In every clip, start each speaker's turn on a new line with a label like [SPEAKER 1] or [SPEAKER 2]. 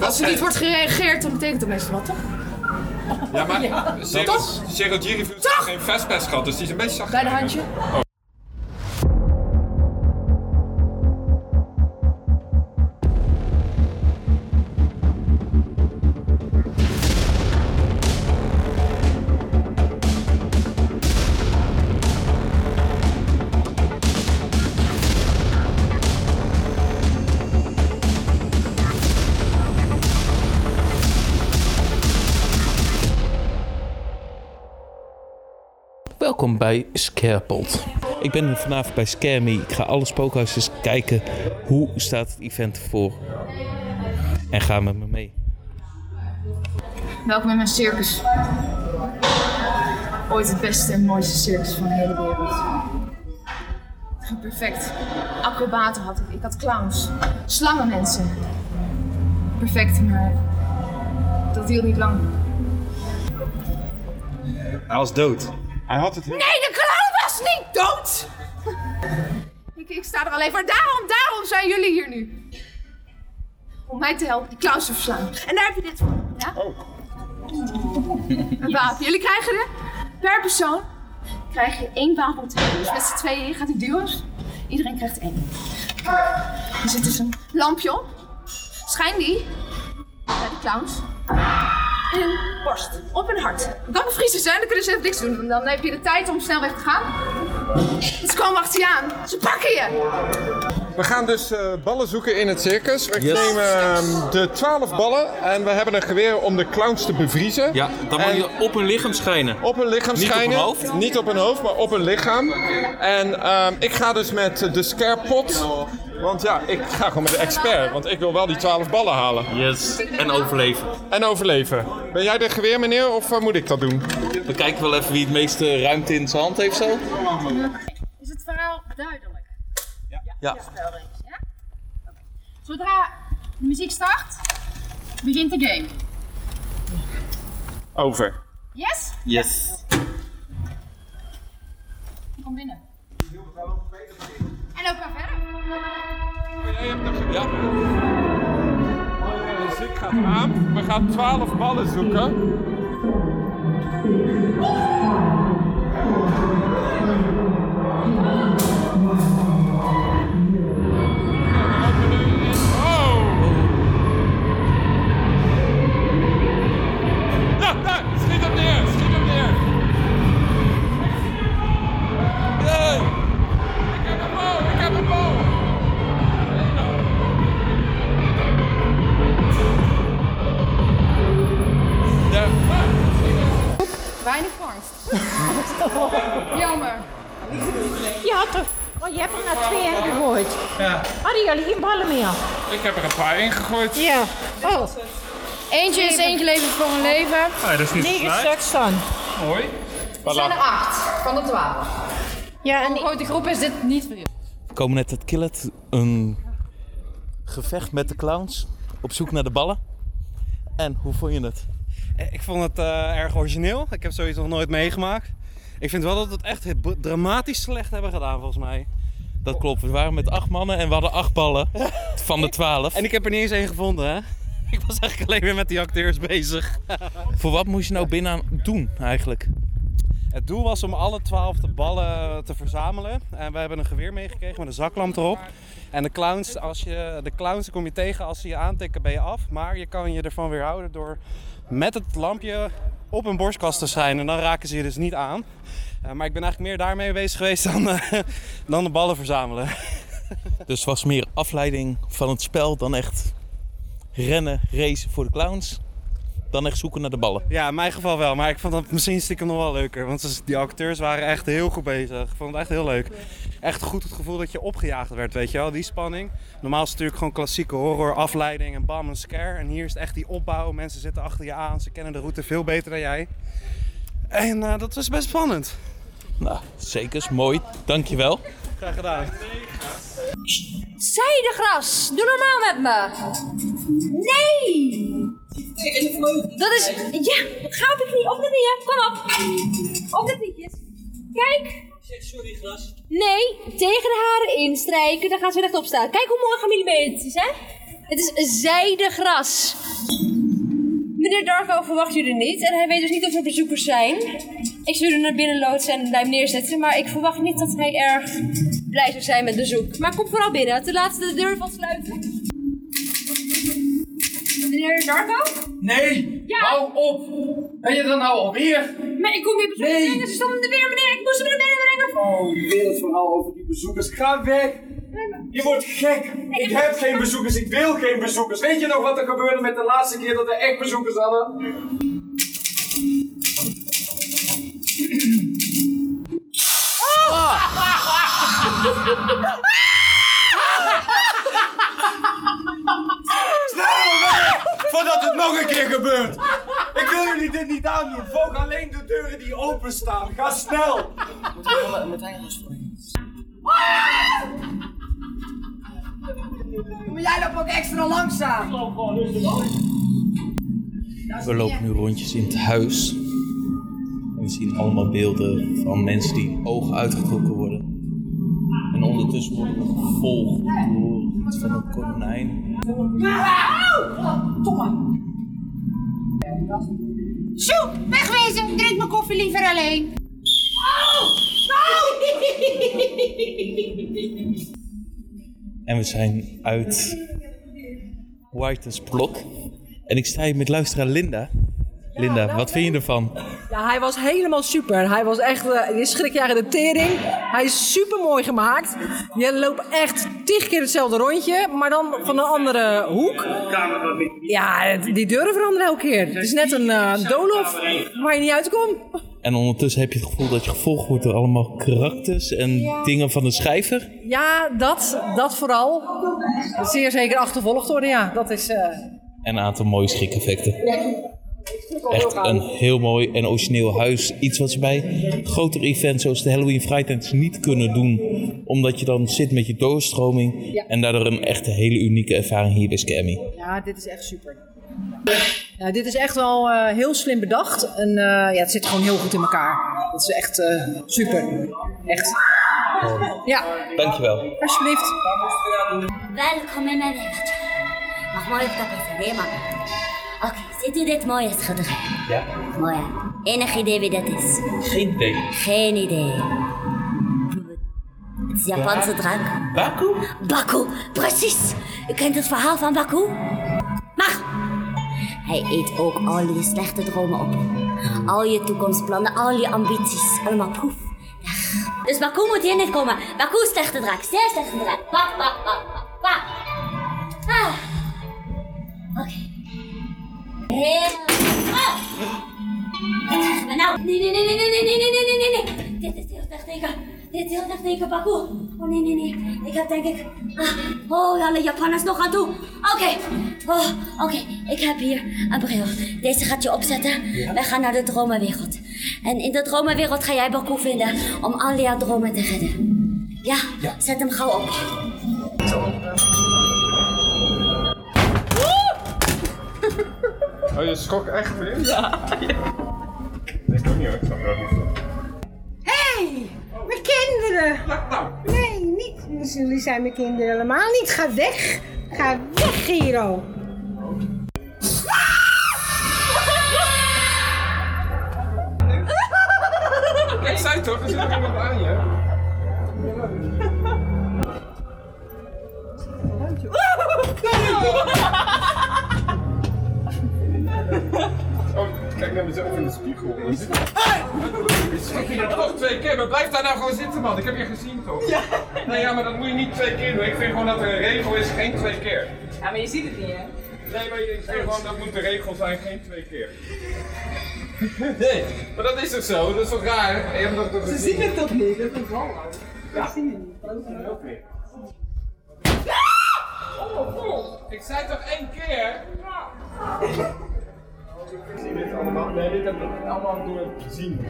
[SPEAKER 1] Als er niet wordt gereageerd, dan betekent dat meestal wat, toch?
[SPEAKER 2] Ja, maar
[SPEAKER 1] Ja.
[SPEAKER 2] Zero-
[SPEAKER 1] Toch?
[SPEAKER 2] Zero G Reviews heeft geen fastpass gehad, dus die is een beetje zacht.
[SPEAKER 1] Bij de handje.
[SPEAKER 3] Welkom bij Scarepot. Ik ben vanavond bij Scare Me. Ik ga alle spookhuisjes kijken hoe staat het event voor. En ga met me mee.
[SPEAKER 1] Welkom in mijn circus. Ooit het beste en mooiste circus van de hele wereld. Het ging perfect. Acrobaten had ik. Ik had clowns. Slangenmensen. Perfect, maar dat hield niet lang.
[SPEAKER 2] Hij was dood. Hij had het.
[SPEAKER 1] Nee, de clown was niet dood! ik, ik sta er alleen voor. Daarom, daarom zijn jullie hier nu. Om mij te helpen die clowns te verslaan. En daar heb je dit voor. Ja? Een wapen. Jullie krijgen er per persoon krijg je één wapen op de. Dus met z'n tweeën gaat die duo's. Iedereen krijgt één. Er zit dus een lampje op. Schijn die bij de clowns in hun borst, op hun hart. Het kan bevriezen zijn, dan kunnen ze even niks doen. Dan heb je de tijd om snel weg te gaan. Ze komen achter je aan. Ze pakken je.
[SPEAKER 2] We gaan dus eh, ballen zoeken in het circus. We
[SPEAKER 3] Yes.
[SPEAKER 2] nemen ehm, de 12 ballen en we hebben een geweer om de clowns te bevriezen.
[SPEAKER 3] Ja, dan moet je op hun lichaam schijnen.
[SPEAKER 2] Op hun lichaam
[SPEAKER 3] Niet op
[SPEAKER 2] schijnen.
[SPEAKER 3] hun hoofd?
[SPEAKER 2] Niet op hun hoofd, maar op hun lichaam. En ehm, ik ga dus met de scarepot. Want ja, ik ga gewoon met de expert. Want ik wil wel die 12 ballen halen.
[SPEAKER 3] Yes. En overleven.
[SPEAKER 2] En overleven. Ben jij de geweer, meneer, of eh, moet ik dat doen?
[SPEAKER 3] We kijken wel even wie het meeste ruimte in zijn hand heeft zo.
[SPEAKER 1] Is het verhaal duidelijk?
[SPEAKER 3] Ja.
[SPEAKER 1] Zodra de muziek start, begint de game.
[SPEAKER 2] Over.
[SPEAKER 1] Yes?
[SPEAKER 3] Yes.
[SPEAKER 1] Kom binnen. En loop maar verder.
[SPEAKER 2] Ja. De muziek gaat aan. We gaan 12 ballen zoeken. Ja, Ik heb
[SPEAKER 4] er
[SPEAKER 2] een paar ingegooid.
[SPEAKER 4] Ja. Oh,
[SPEAKER 1] Eentje is één geleverd voor een leven.
[SPEAKER 2] Nee, dat is niet
[SPEAKER 4] negen stuks dan.
[SPEAKER 2] mooi.
[SPEAKER 1] Er zijn er acht van de twaalf.
[SPEAKER 4] Ja, en
[SPEAKER 1] Een grote groep is dit niet voor
[SPEAKER 3] We komen net uit Killet. Een gevecht met de clowns. Op zoek naar de ballen. En hoe vond je het?
[SPEAKER 5] Ik vond het eh, erg origineel. Ik heb zoiets nog nooit meegemaakt. Ik vind wel dat we het echt dramatisch slecht hebben gedaan, volgens mij.
[SPEAKER 3] Dat klopt. We waren met acht mannen en we hadden acht ballen. Van de twaalf.
[SPEAKER 5] En ik heb er niet eens één gevonden, hè? Ik was eigenlijk alleen weer met die acteurs bezig.
[SPEAKER 3] Voor wat moest je nou binnen doen eigenlijk?
[SPEAKER 5] Het doel was om alle twaalf de ballen te verzamelen. En we hebben een geweer meegekregen met een zaklamp erop. En de clowns, als je, de clowns kom je tegen als ze je aantikken, ben je af. Maar je kan je ervan weerhouden door met het lampje op een borstkast te schijnen. Dan raken ze je dus niet aan. Eh, maar ik ben eigenlijk meer daarmee bezig geweest dan, eh, dan de ballen verzamelen.
[SPEAKER 3] Dus het was meer afleiding van het spel dan echt rennen, racen voor de clowns. Dan echt zoeken naar de ballen.
[SPEAKER 5] Ja, in mijn geval wel. Maar ik vond dat misschien stiekem nog wel leuker. Want die acteurs waren echt heel goed bezig. Ik vond het echt heel leuk. Echt goed het gevoel dat je opgejaagd werd, weet je wel. Die spanning. Normaal is het natuurlijk gewoon klassieke horror, afleiding en bam, een scare. En hier is het echt die opbouw. Mensen zitten achter je aan. Ze kennen de route veel beter dan jij. En eh, dat was best spannend.
[SPEAKER 3] Nou, zeker. is Mooi. Dankjewel.
[SPEAKER 5] Graag gedaan.
[SPEAKER 6] Zijdegras, doe normaal met me. Nee! Dat is. Ja, ga op de knie, op de knieën, kom op. Op de knietjes. Kijk.
[SPEAKER 7] Sorry, gras.
[SPEAKER 6] Nee, tegen de haren instrijken, dan gaan ze rechtop staan. Kijk hoe mooi gemillimeterd het is, hè? Het is zijdegras. Meneer Darko verwacht jullie niet en hij weet dus niet of er bezoekers zijn. Ik zou jullie naar binnen loodsen en bij hem neerzetten, maar ik verwacht niet dat hij erg blij zou zijn met bezoek. Maar kom vooral binnen, te laat de deur van sluiten. Meneer Darko?
[SPEAKER 7] Nee!
[SPEAKER 6] Ja.
[SPEAKER 7] Hou op! Ben je er nou alweer?
[SPEAKER 6] Maar ik kom weer bezoeken
[SPEAKER 7] Nee.
[SPEAKER 6] brengen, ze stonden er weer meneer, ik moest hem naar binnen brengen.
[SPEAKER 7] Oh, weer het verhaal over die bezoekers. Ga weg! Je wordt gek! Ik heb geen bezoekers, ik wil geen bezoekers. Weet je nog wat er gebeurde met de laatste keer dat we echt bezoekers hadden? Volg alleen de deuren die openstaan. Ga snel!
[SPEAKER 8] Maar jij loopt ook extra langzaam.
[SPEAKER 3] We lopen nu rondjes in het huis. En we zien allemaal beelden van mensen die ogen uitgetrokken worden. En ondertussen worden we gevolgd door iets van een konijn.
[SPEAKER 4] Sjoe, wegwezen. Drink mijn koffie liever alleen.
[SPEAKER 3] En we zijn uit White's Blok. En ik sta hier met luisteraar Linda. Linda, wat vind je ervan?
[SPEAKER 8] Ja, hij was helemaal super. Hij was echt, uh, je schrik je eigen de tering. Hij is super mooi gemaakt. Je loopt echt tig keer hetzelfde rondje, maar dan van een andere hoek. Ja, die deuren veranderen elke keer. Het is net een eh, doolhof waar je niet uitkomt.
[SPEAKER 3] En ondertussen heb je het gevoel dat je gevolgd wordt door allemaal karakters en dingen van de schrijver.
[SPEAKER 8] Ja, dat, dat vooral. Zeer zeker achtervolgd worden, ja. Dat is... eh,
[SPEAKER 3] En een aantal mooie schrik-effecten. Echt een heel mooi en origineel huis. Iets wat ze bij grotere events zoals de Halloween Fridays niet kunnen doen. Omdat je dan zit met je doorstroming.
[SPEAKER 8] Ja.
[SPEAKER 3] En daardoor een echt hele unieke ervaring hier bij Scammy.
[SPEAKER 8] Ja, dit is echt super. Ja, dit is echt wel eh, heel slim bedacht. En eh, ja, het zit gewoon heel goed in elkaar. Dat is echt eh, super. Echt. Ja,
[SPEAKER 3] Dankjewel.
[SPEAKER 8] alsjeblieft.
[SPEAKER 9] Welkom in mijn wereldje. Mag mooi op tapijt, hè, mama? Oké, ziet u dit mooie schilderij?
[SPEAKER 3] Ja?
[SPEAKER 9] Mooi, hè? Enig idee wie dat is?
[SPEAKER 3] Geen idee.
[SPEAKER 9] Geen idee. Het is Japanse drank.
[SPEAKER 3] Baku?
[SPEAKER 9] Baku, precies. U kent het verhaal van Baku? Maar hij eet ook al je slechte dromen op. Al je toekomstplannen, al je ambities. Allemaal weg. Dus Baku moet hier niet komen. Baku is slechte draak, zeer slechte draak. Bak, bak, bak, Heel... Ah. Maar nou, nee, nee, nee, nee, nee, nee, nee, nee, nee, nee. Dit is heel tegen. Dit is heel tegen Baku. Oh nee, nee, nee. Ik heb denk ik. Ah, oh, alle Japanners nog aan toe. Oké. Oh, oké. Ik heb hier een bril. Deze gaat je opzetten. Wij gaan naar de dromenwereld. En in de dromenwereld ga jij Baku vinden om al jouw dromen te redden. Ja, zet hem gauw op.
[SPEAKER 2] Oh, je schrok echt, vriend? Ja. Ik ook niet hoor, ik snap er ook niet van.
[SPEAKER 4] Hey, mijn kinderen. Nee, niet. Jullie zijn mijn kinderen helemaal niet. Ga weg. Ga weg, Giro.
[SPEAKER 2] Ik zei toch, er zit nog iemand aan je. Naar mezelf in de spiegel. Ik schrik je er toch twee keer, maar blijf daar nou gewoon zitten man, ik heb je gezien toch? Ja. Nee ja, maar dat moet je niet twee keer doen. Ik vind gewoon dat er een regel is, geen twee keer.
[SPEAKER 8] Ja, maar je ziet het niet, hè?
[SPEAKER 2] Nee, maar ik vind gewoon dat moet de regel zijn, geen twee keer. Nee, maar dat is toch zo? Dat is toch raar? Je hebt dat toch
[SPEAKER 8] Ze zien het toch niet? Dat is wel. Ja. zien het niet.
[SPEAKER 2] Ik zei toch één keer? Allemaal. Nee, dit heb ik allemaal door het zien.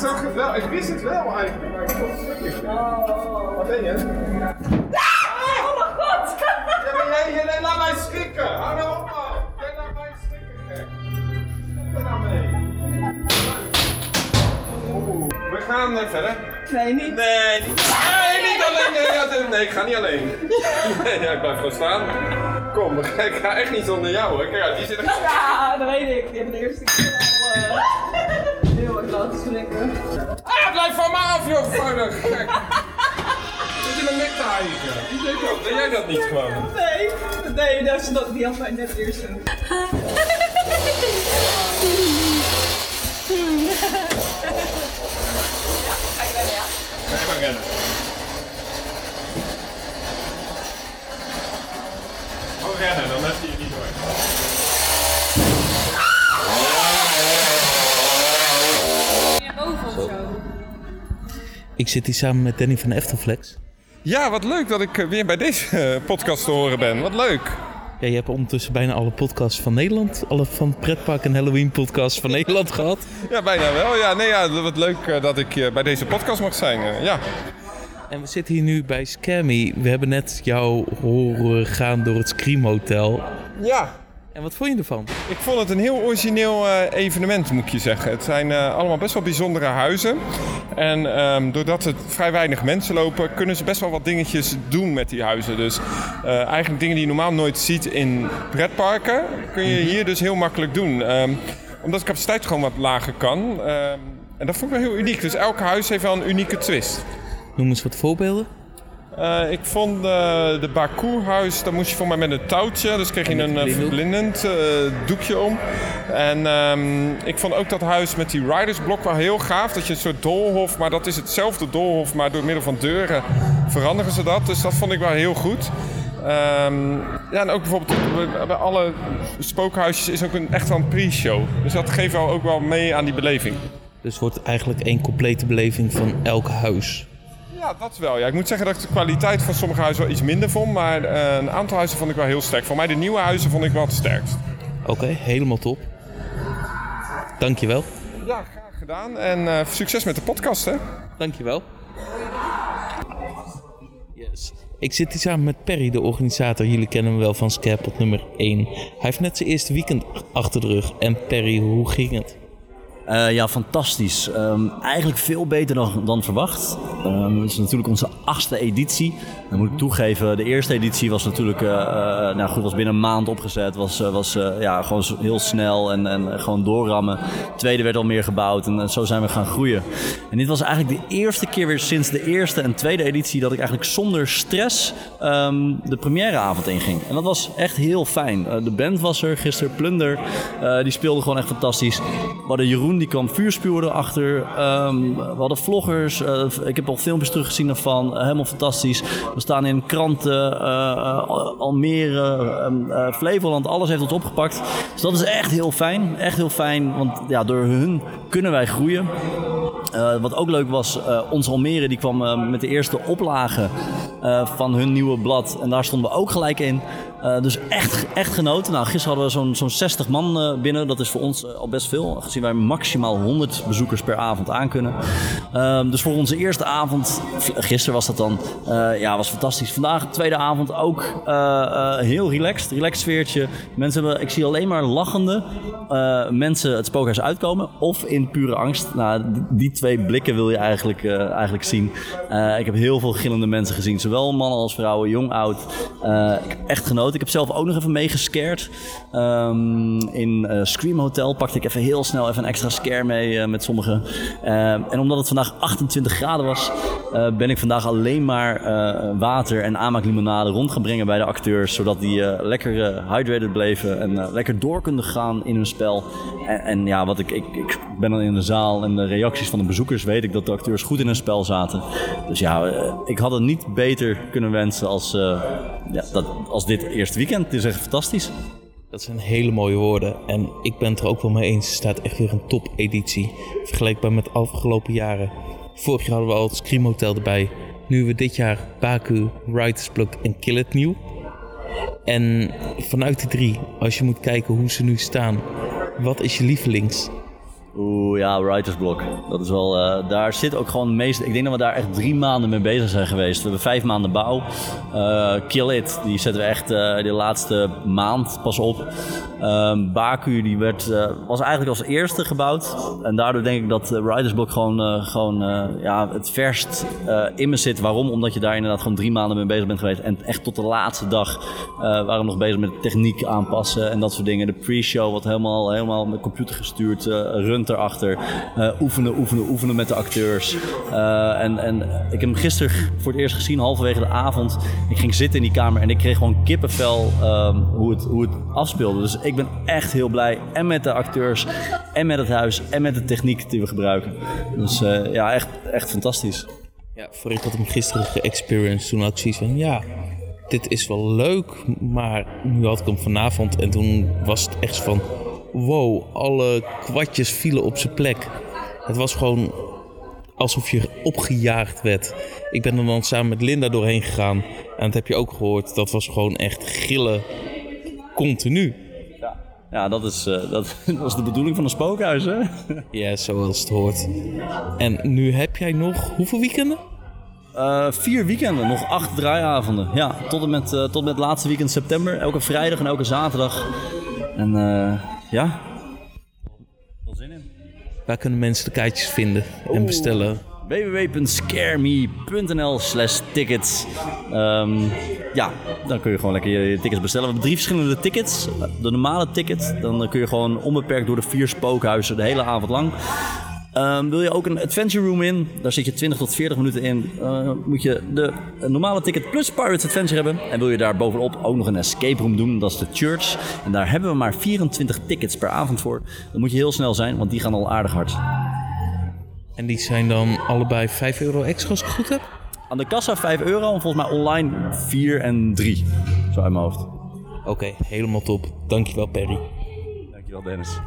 [SPEAKER 2] Zo geweldig. Ik wist het wel eigenlijk, maar ik vond het schrikkelijk. Wat ben je? Oh mijn god! Ja, maar jij, jij laat mij schrikken. Hou nou op man. Jij laat mij schrikken, gek. Er nou mee. We gaan verder.
[SPEAKER 8] Nee, niet.
[SPEAKER 2] Nee, niet, nee, niet alleen. Nee, ik ga niet alleen. Nee, ik blijf gewoon staan. Kom. Ik ga echt niet zonder jou hoor. Kijk, die zit er...
[SPEAKER 8] Ja, dat weet ik. Die hebben de eerste keer al uh, heel erg laten schrikken.
[SPEAKER 2] Ah, blijf van me af joh, vuilig gek. Zit in mijn nek te. Die deed ook. Deed jij dat niet gewoon?
[SPEAKER 8] Nee, nee, dat is dat die had mij net eerst.
[SPEAKER 2] Ga maar rennen. Rennen, dan hij je niet door.
[SPEAKER 3] Ik zit hier samen met Danny van Eftelflex.
[SPEAKER 2] Ja, wat leuk dat ik eh, weer bij deze eh, podcast te horen ben. Wat leuk.
[SPEAKER 3] Ja, je hebt ondertussen bijna alle podcasts van Nederland, alle van pretpark en Halloween podcasts van Nederland gehad.
[SPEAKER 2] Ja, bijna wel. Ja, nee, ja, wat leuk eh, dat ik bij deze podcast mag zijn. ja.
[SPEAKER 3] En we zitten hier nu bij Scammy. We hebben net jou horen gaan door het Scream Hotel.
[SPEAKER 2] ja,
[SPEAKER 3] En wat vond je ervan?
[SPEAKER 2] ik vond het een heel origineel eh, evenement, moet ik je zeggen. Het zijn eh, allemaal best wel bijzondere huizen. En ehm, doordat er vrij weinig mensen lopen, kunnen ze best wel wat dingetjes doen met die huizen. Dus eh, eigenlijk dingen die je normaal nooit ziet in pretparken, kun je hier dus heel makkelijk doen. Ehm, omdat de capaciteit gewoon wat lager kan. Ehm, en dat vond ik wel heel uniek. Dus elk huis heeft wel een unieke twist.
[SPEAKER 3] Noem eens wat voorbeelden.
[SPEAKER 2] Eh, ik vond eh, de Baku-huis, daar moest je voor mij met een touwtje. Dus kreeg je een
[SPEAKER 3] een
[SPEAKER 2] eh,
[SPEAKER 3] blinddoek.
[SPEAKER 2] verblindend doekje om. En ehm, ik vond ook dat huis met die ridersblok wel heel gaaf. Dat je een soort doolhof, maar dat is hetzelfde doolhof, maar door middel van deuren veranderen ze dat. Dus dat vond ik wel heel goed. Ehm, ja, en ook bijvoorbeeld bij- alle spookhuisjes is ook een, echt wel een pre-show. Dus dat geeft wel ook wel mee aan die beleving.
[SPEAKER 3] Dus het wordt eigenlijk één complete beleving van elk huis.
[SPEAKER 2] Ja, dat wel. Ja. Ik moet zeggen dat ik de kwaliteit van sommige huizen wel iets minder vond. Maar eh, een aantal huizen vond ik wel heel sterk. Voor mij de nieuwe huizen vond ik wel het sterkst.
[SPEAKER 3] Oké, helemaal top. Dankjewel.
[SPEAKER 2] Ja, graag gedaan. En eh, succes met de podcast, hè?
[SPEAKER 3] Dankjewel. Yes. Ik zit hier samen met Perry, de organisator. Jullie kennen hem wel van Scarepot nummer 1. Hij heeft net zijn eerste weekend achter de rug. En Perry, hoe ging het?
[SPEAKER 10] Eh, ja, fantastisch. Ehm, eigenlijk veel beter dan, dan verwacht. Ehm, het is natuurlijk onze achtste editie. Dan moet ik toegeven, de eerste editie was natuurlijk eh, eh, nou goed, was binnen een maand opgezet. Was, was ja, gewoon heel snel en, en gewoon doorrammen. De tweede werd al meer gebouwd en, zo zijn we gaan groeien. En dit was eigenlijk de eerste keer weer sinds de eerste en tweede editie... dat ik eigenlijk zonder stress ehm, de premièreavond inging. En dat was echt heel fijn. De band was er gisteren, Plunder. die speelde gewoon echt fantastisch. We hadden Jeroen, die kwam vuurspuwen erachter. Ehm, we hadden vloggers. eh, ik heb al filmpjes teruggezien daarvan. Eh, helemaal fantastisch. We staan in kranten, eh, Almere, ehm, eh, Flevoland. Alles heeft ons opgepakt. Dus dat is echt heel fijn. Echt heel fijn, want ja, door hun kunnen wij groeien. Wat ook leuk was, ons Almere die kwam met de eerste oplage eh, van hun nieuwe blad. En daar stonden we ook gelijk in. Eh, dus echt, echt genoten. Nou, gisteren hadden we zo'n zo'n 60 man eh, binnen. Dat is voor ons eh, al best veel. Gezien wij maximaal 100 bezoekers per avond aankunnen. Ehm, dus voor onze eerste avond, gisteren was dat dan, ja, was fantastisch. Vandaag, tweede avond, ook heel relaxed. Relaxed sfeertje. Mensen hebben, ik zie alleen maar lachende mensen het spookhuis uitkomen. Of in pure angst. Nou, die- twee blikken wil je eigenlijk, eigenlijk zien. Ik heb heel veel gillende mensen gezien. Zowel mannen als vrouwen, jong, oud. Ik heb echt genoten. Ik heb zelf ook nog even meegescared. Ehm, in eh, Scream Hotel pakte ik even heel snel even een extra scare mee eh, met sommigen. Eh, en omdat het vandaag 28 graden was, eh, ben ik vandaag alleen maar water en aanmaaklimonade rond gaan brengen bij de acteurs. Zodat die lekker hydrated bleven en lekker door konden gaan in hun spel. En, en ja, wat ik, ik, ik ben dan in de zaal en de reacties van de bezoekers weet ik dat de acteurs goed in hun spel zaten. Dus ja, ik had het niet beter kunnen wensen als, ja, dat, als dit eerste weekend. Het is echt fantastisch.
[SPEAKER 3] Dat zijn hele mooie woorden. En ik ben het er ook wel mee eens. Er staat echt weer een top-editie. Vergelijkbaar met afgelopen jaren. Vorig jaar hadden we al het Scream Hotel erbij. Nu hebben we dit jaar Baku, Writer's Block en Kill It New. En vanuit die drie, als je moet kijken hoe ze nu staan, wat is je lievelings?
[SPEAKER 10] Oeh, ja, writer's block. Dat is wel, eh, daar zit ook gewoon het meeste. Ik denk dat we daar echt drie maanden mee bezig zijn geweest. We hebben vijf maanden bouw. Eh, Kill It, die zetten we echt eh, de laatste maand pas op. Ehm, Baku die werd, eh, was eigenlijk als eerste gebouwd. En daardoor denk ik dat uh, Riders Block gewoon, eh, gewoon ja, het verst in me zit. Waarom? Omdat je daar inderdaad gewoon drie maanden mee bezig bent geweest. En echt tot de laatste dag waren we nog bezig met techniek aanpassen en dat soort dingen. De pre-show wat helemaal, helemaal met computer gestuurd, runt erachter. oefenen, oefenen, oefenen met de acteurs. en, en ik heb hem gisteren voor het eerst gezien, halverwege de avond. Ik ging zitten in die kamer en ik kreeg gewoon kippenvel um, hoe, het, hoe het afspeelde. Dus ik ben echt heel blij. En met de acteurs, en met het huis, en met de techniek die we gebruiken. Dus uh, ja, echt, echt fantastisch.
[SPEAKER 3] Ja, voor ik had hem gisteren geëxperienced. Toen had ik zoiets van, ja, dit is wel leuk. Maar nu had ik hem vanavond en toen was het echt van... Wow, alle kwartjes vielen op zijn plek. Het was gewoon alsof je opgejaagd werd. Ik ben er dan samen met Linda doorheen gegaan. En dat heb je ook gehoord. Dat was gewoon echt gillen continu.
[SPEAKER 10] Ja, dat, is, uh, dat was de bedoeling van een spookhuis, hè?
[SPEAKER 3] ja, zoals het hoort. En nu heb jij nog hoeveel weekenden?
[SPEAKER 10] Uh, vier weekenden, nog acht draaiavonden. Ja, tot en met, uh, tot met het laatste weekend september. Elke vrijdag en elke zaterdag. En ja, veel zin in.
[SPEAKER 3] Waar kunnen mensen de kaartjes vinden en bestellen?
[SPEAKER 10] www.scareme.nl slash tickets. Um, ja, dan kun je gewoon lekker je tickets bestellen. We hebben drie verschillende tickets. De normale ticket, dan kun je gewoon onbeperkt door de vier spookhuizen de hele avond lang. Um, wil je ook een adventure room in? Daar zit je 20 tot 40 minuten in. Uh, moet je de normale ticket plus Pirates Adventure hebben. En wil je daar bovenop ook nog een escape room doen? Dat is de Church. En daar hebben we maar 24 tickets per avond voor. Dan moet je heel snel zijn, want die gaan al aardig hard.
[SPEAKER 3] En die zijn dan allebei 5 euro extra als ik het goed heb?
[SPEAKER 10] Aan de kassa 5 euro en volgens mij online 4 en 3. Zo uit mijn hoofd.
[SPEAKER 3] Oké, okay, helemaal top. Dankjewel Perry.
[SPEAKER 10] Dankjewel Dennis.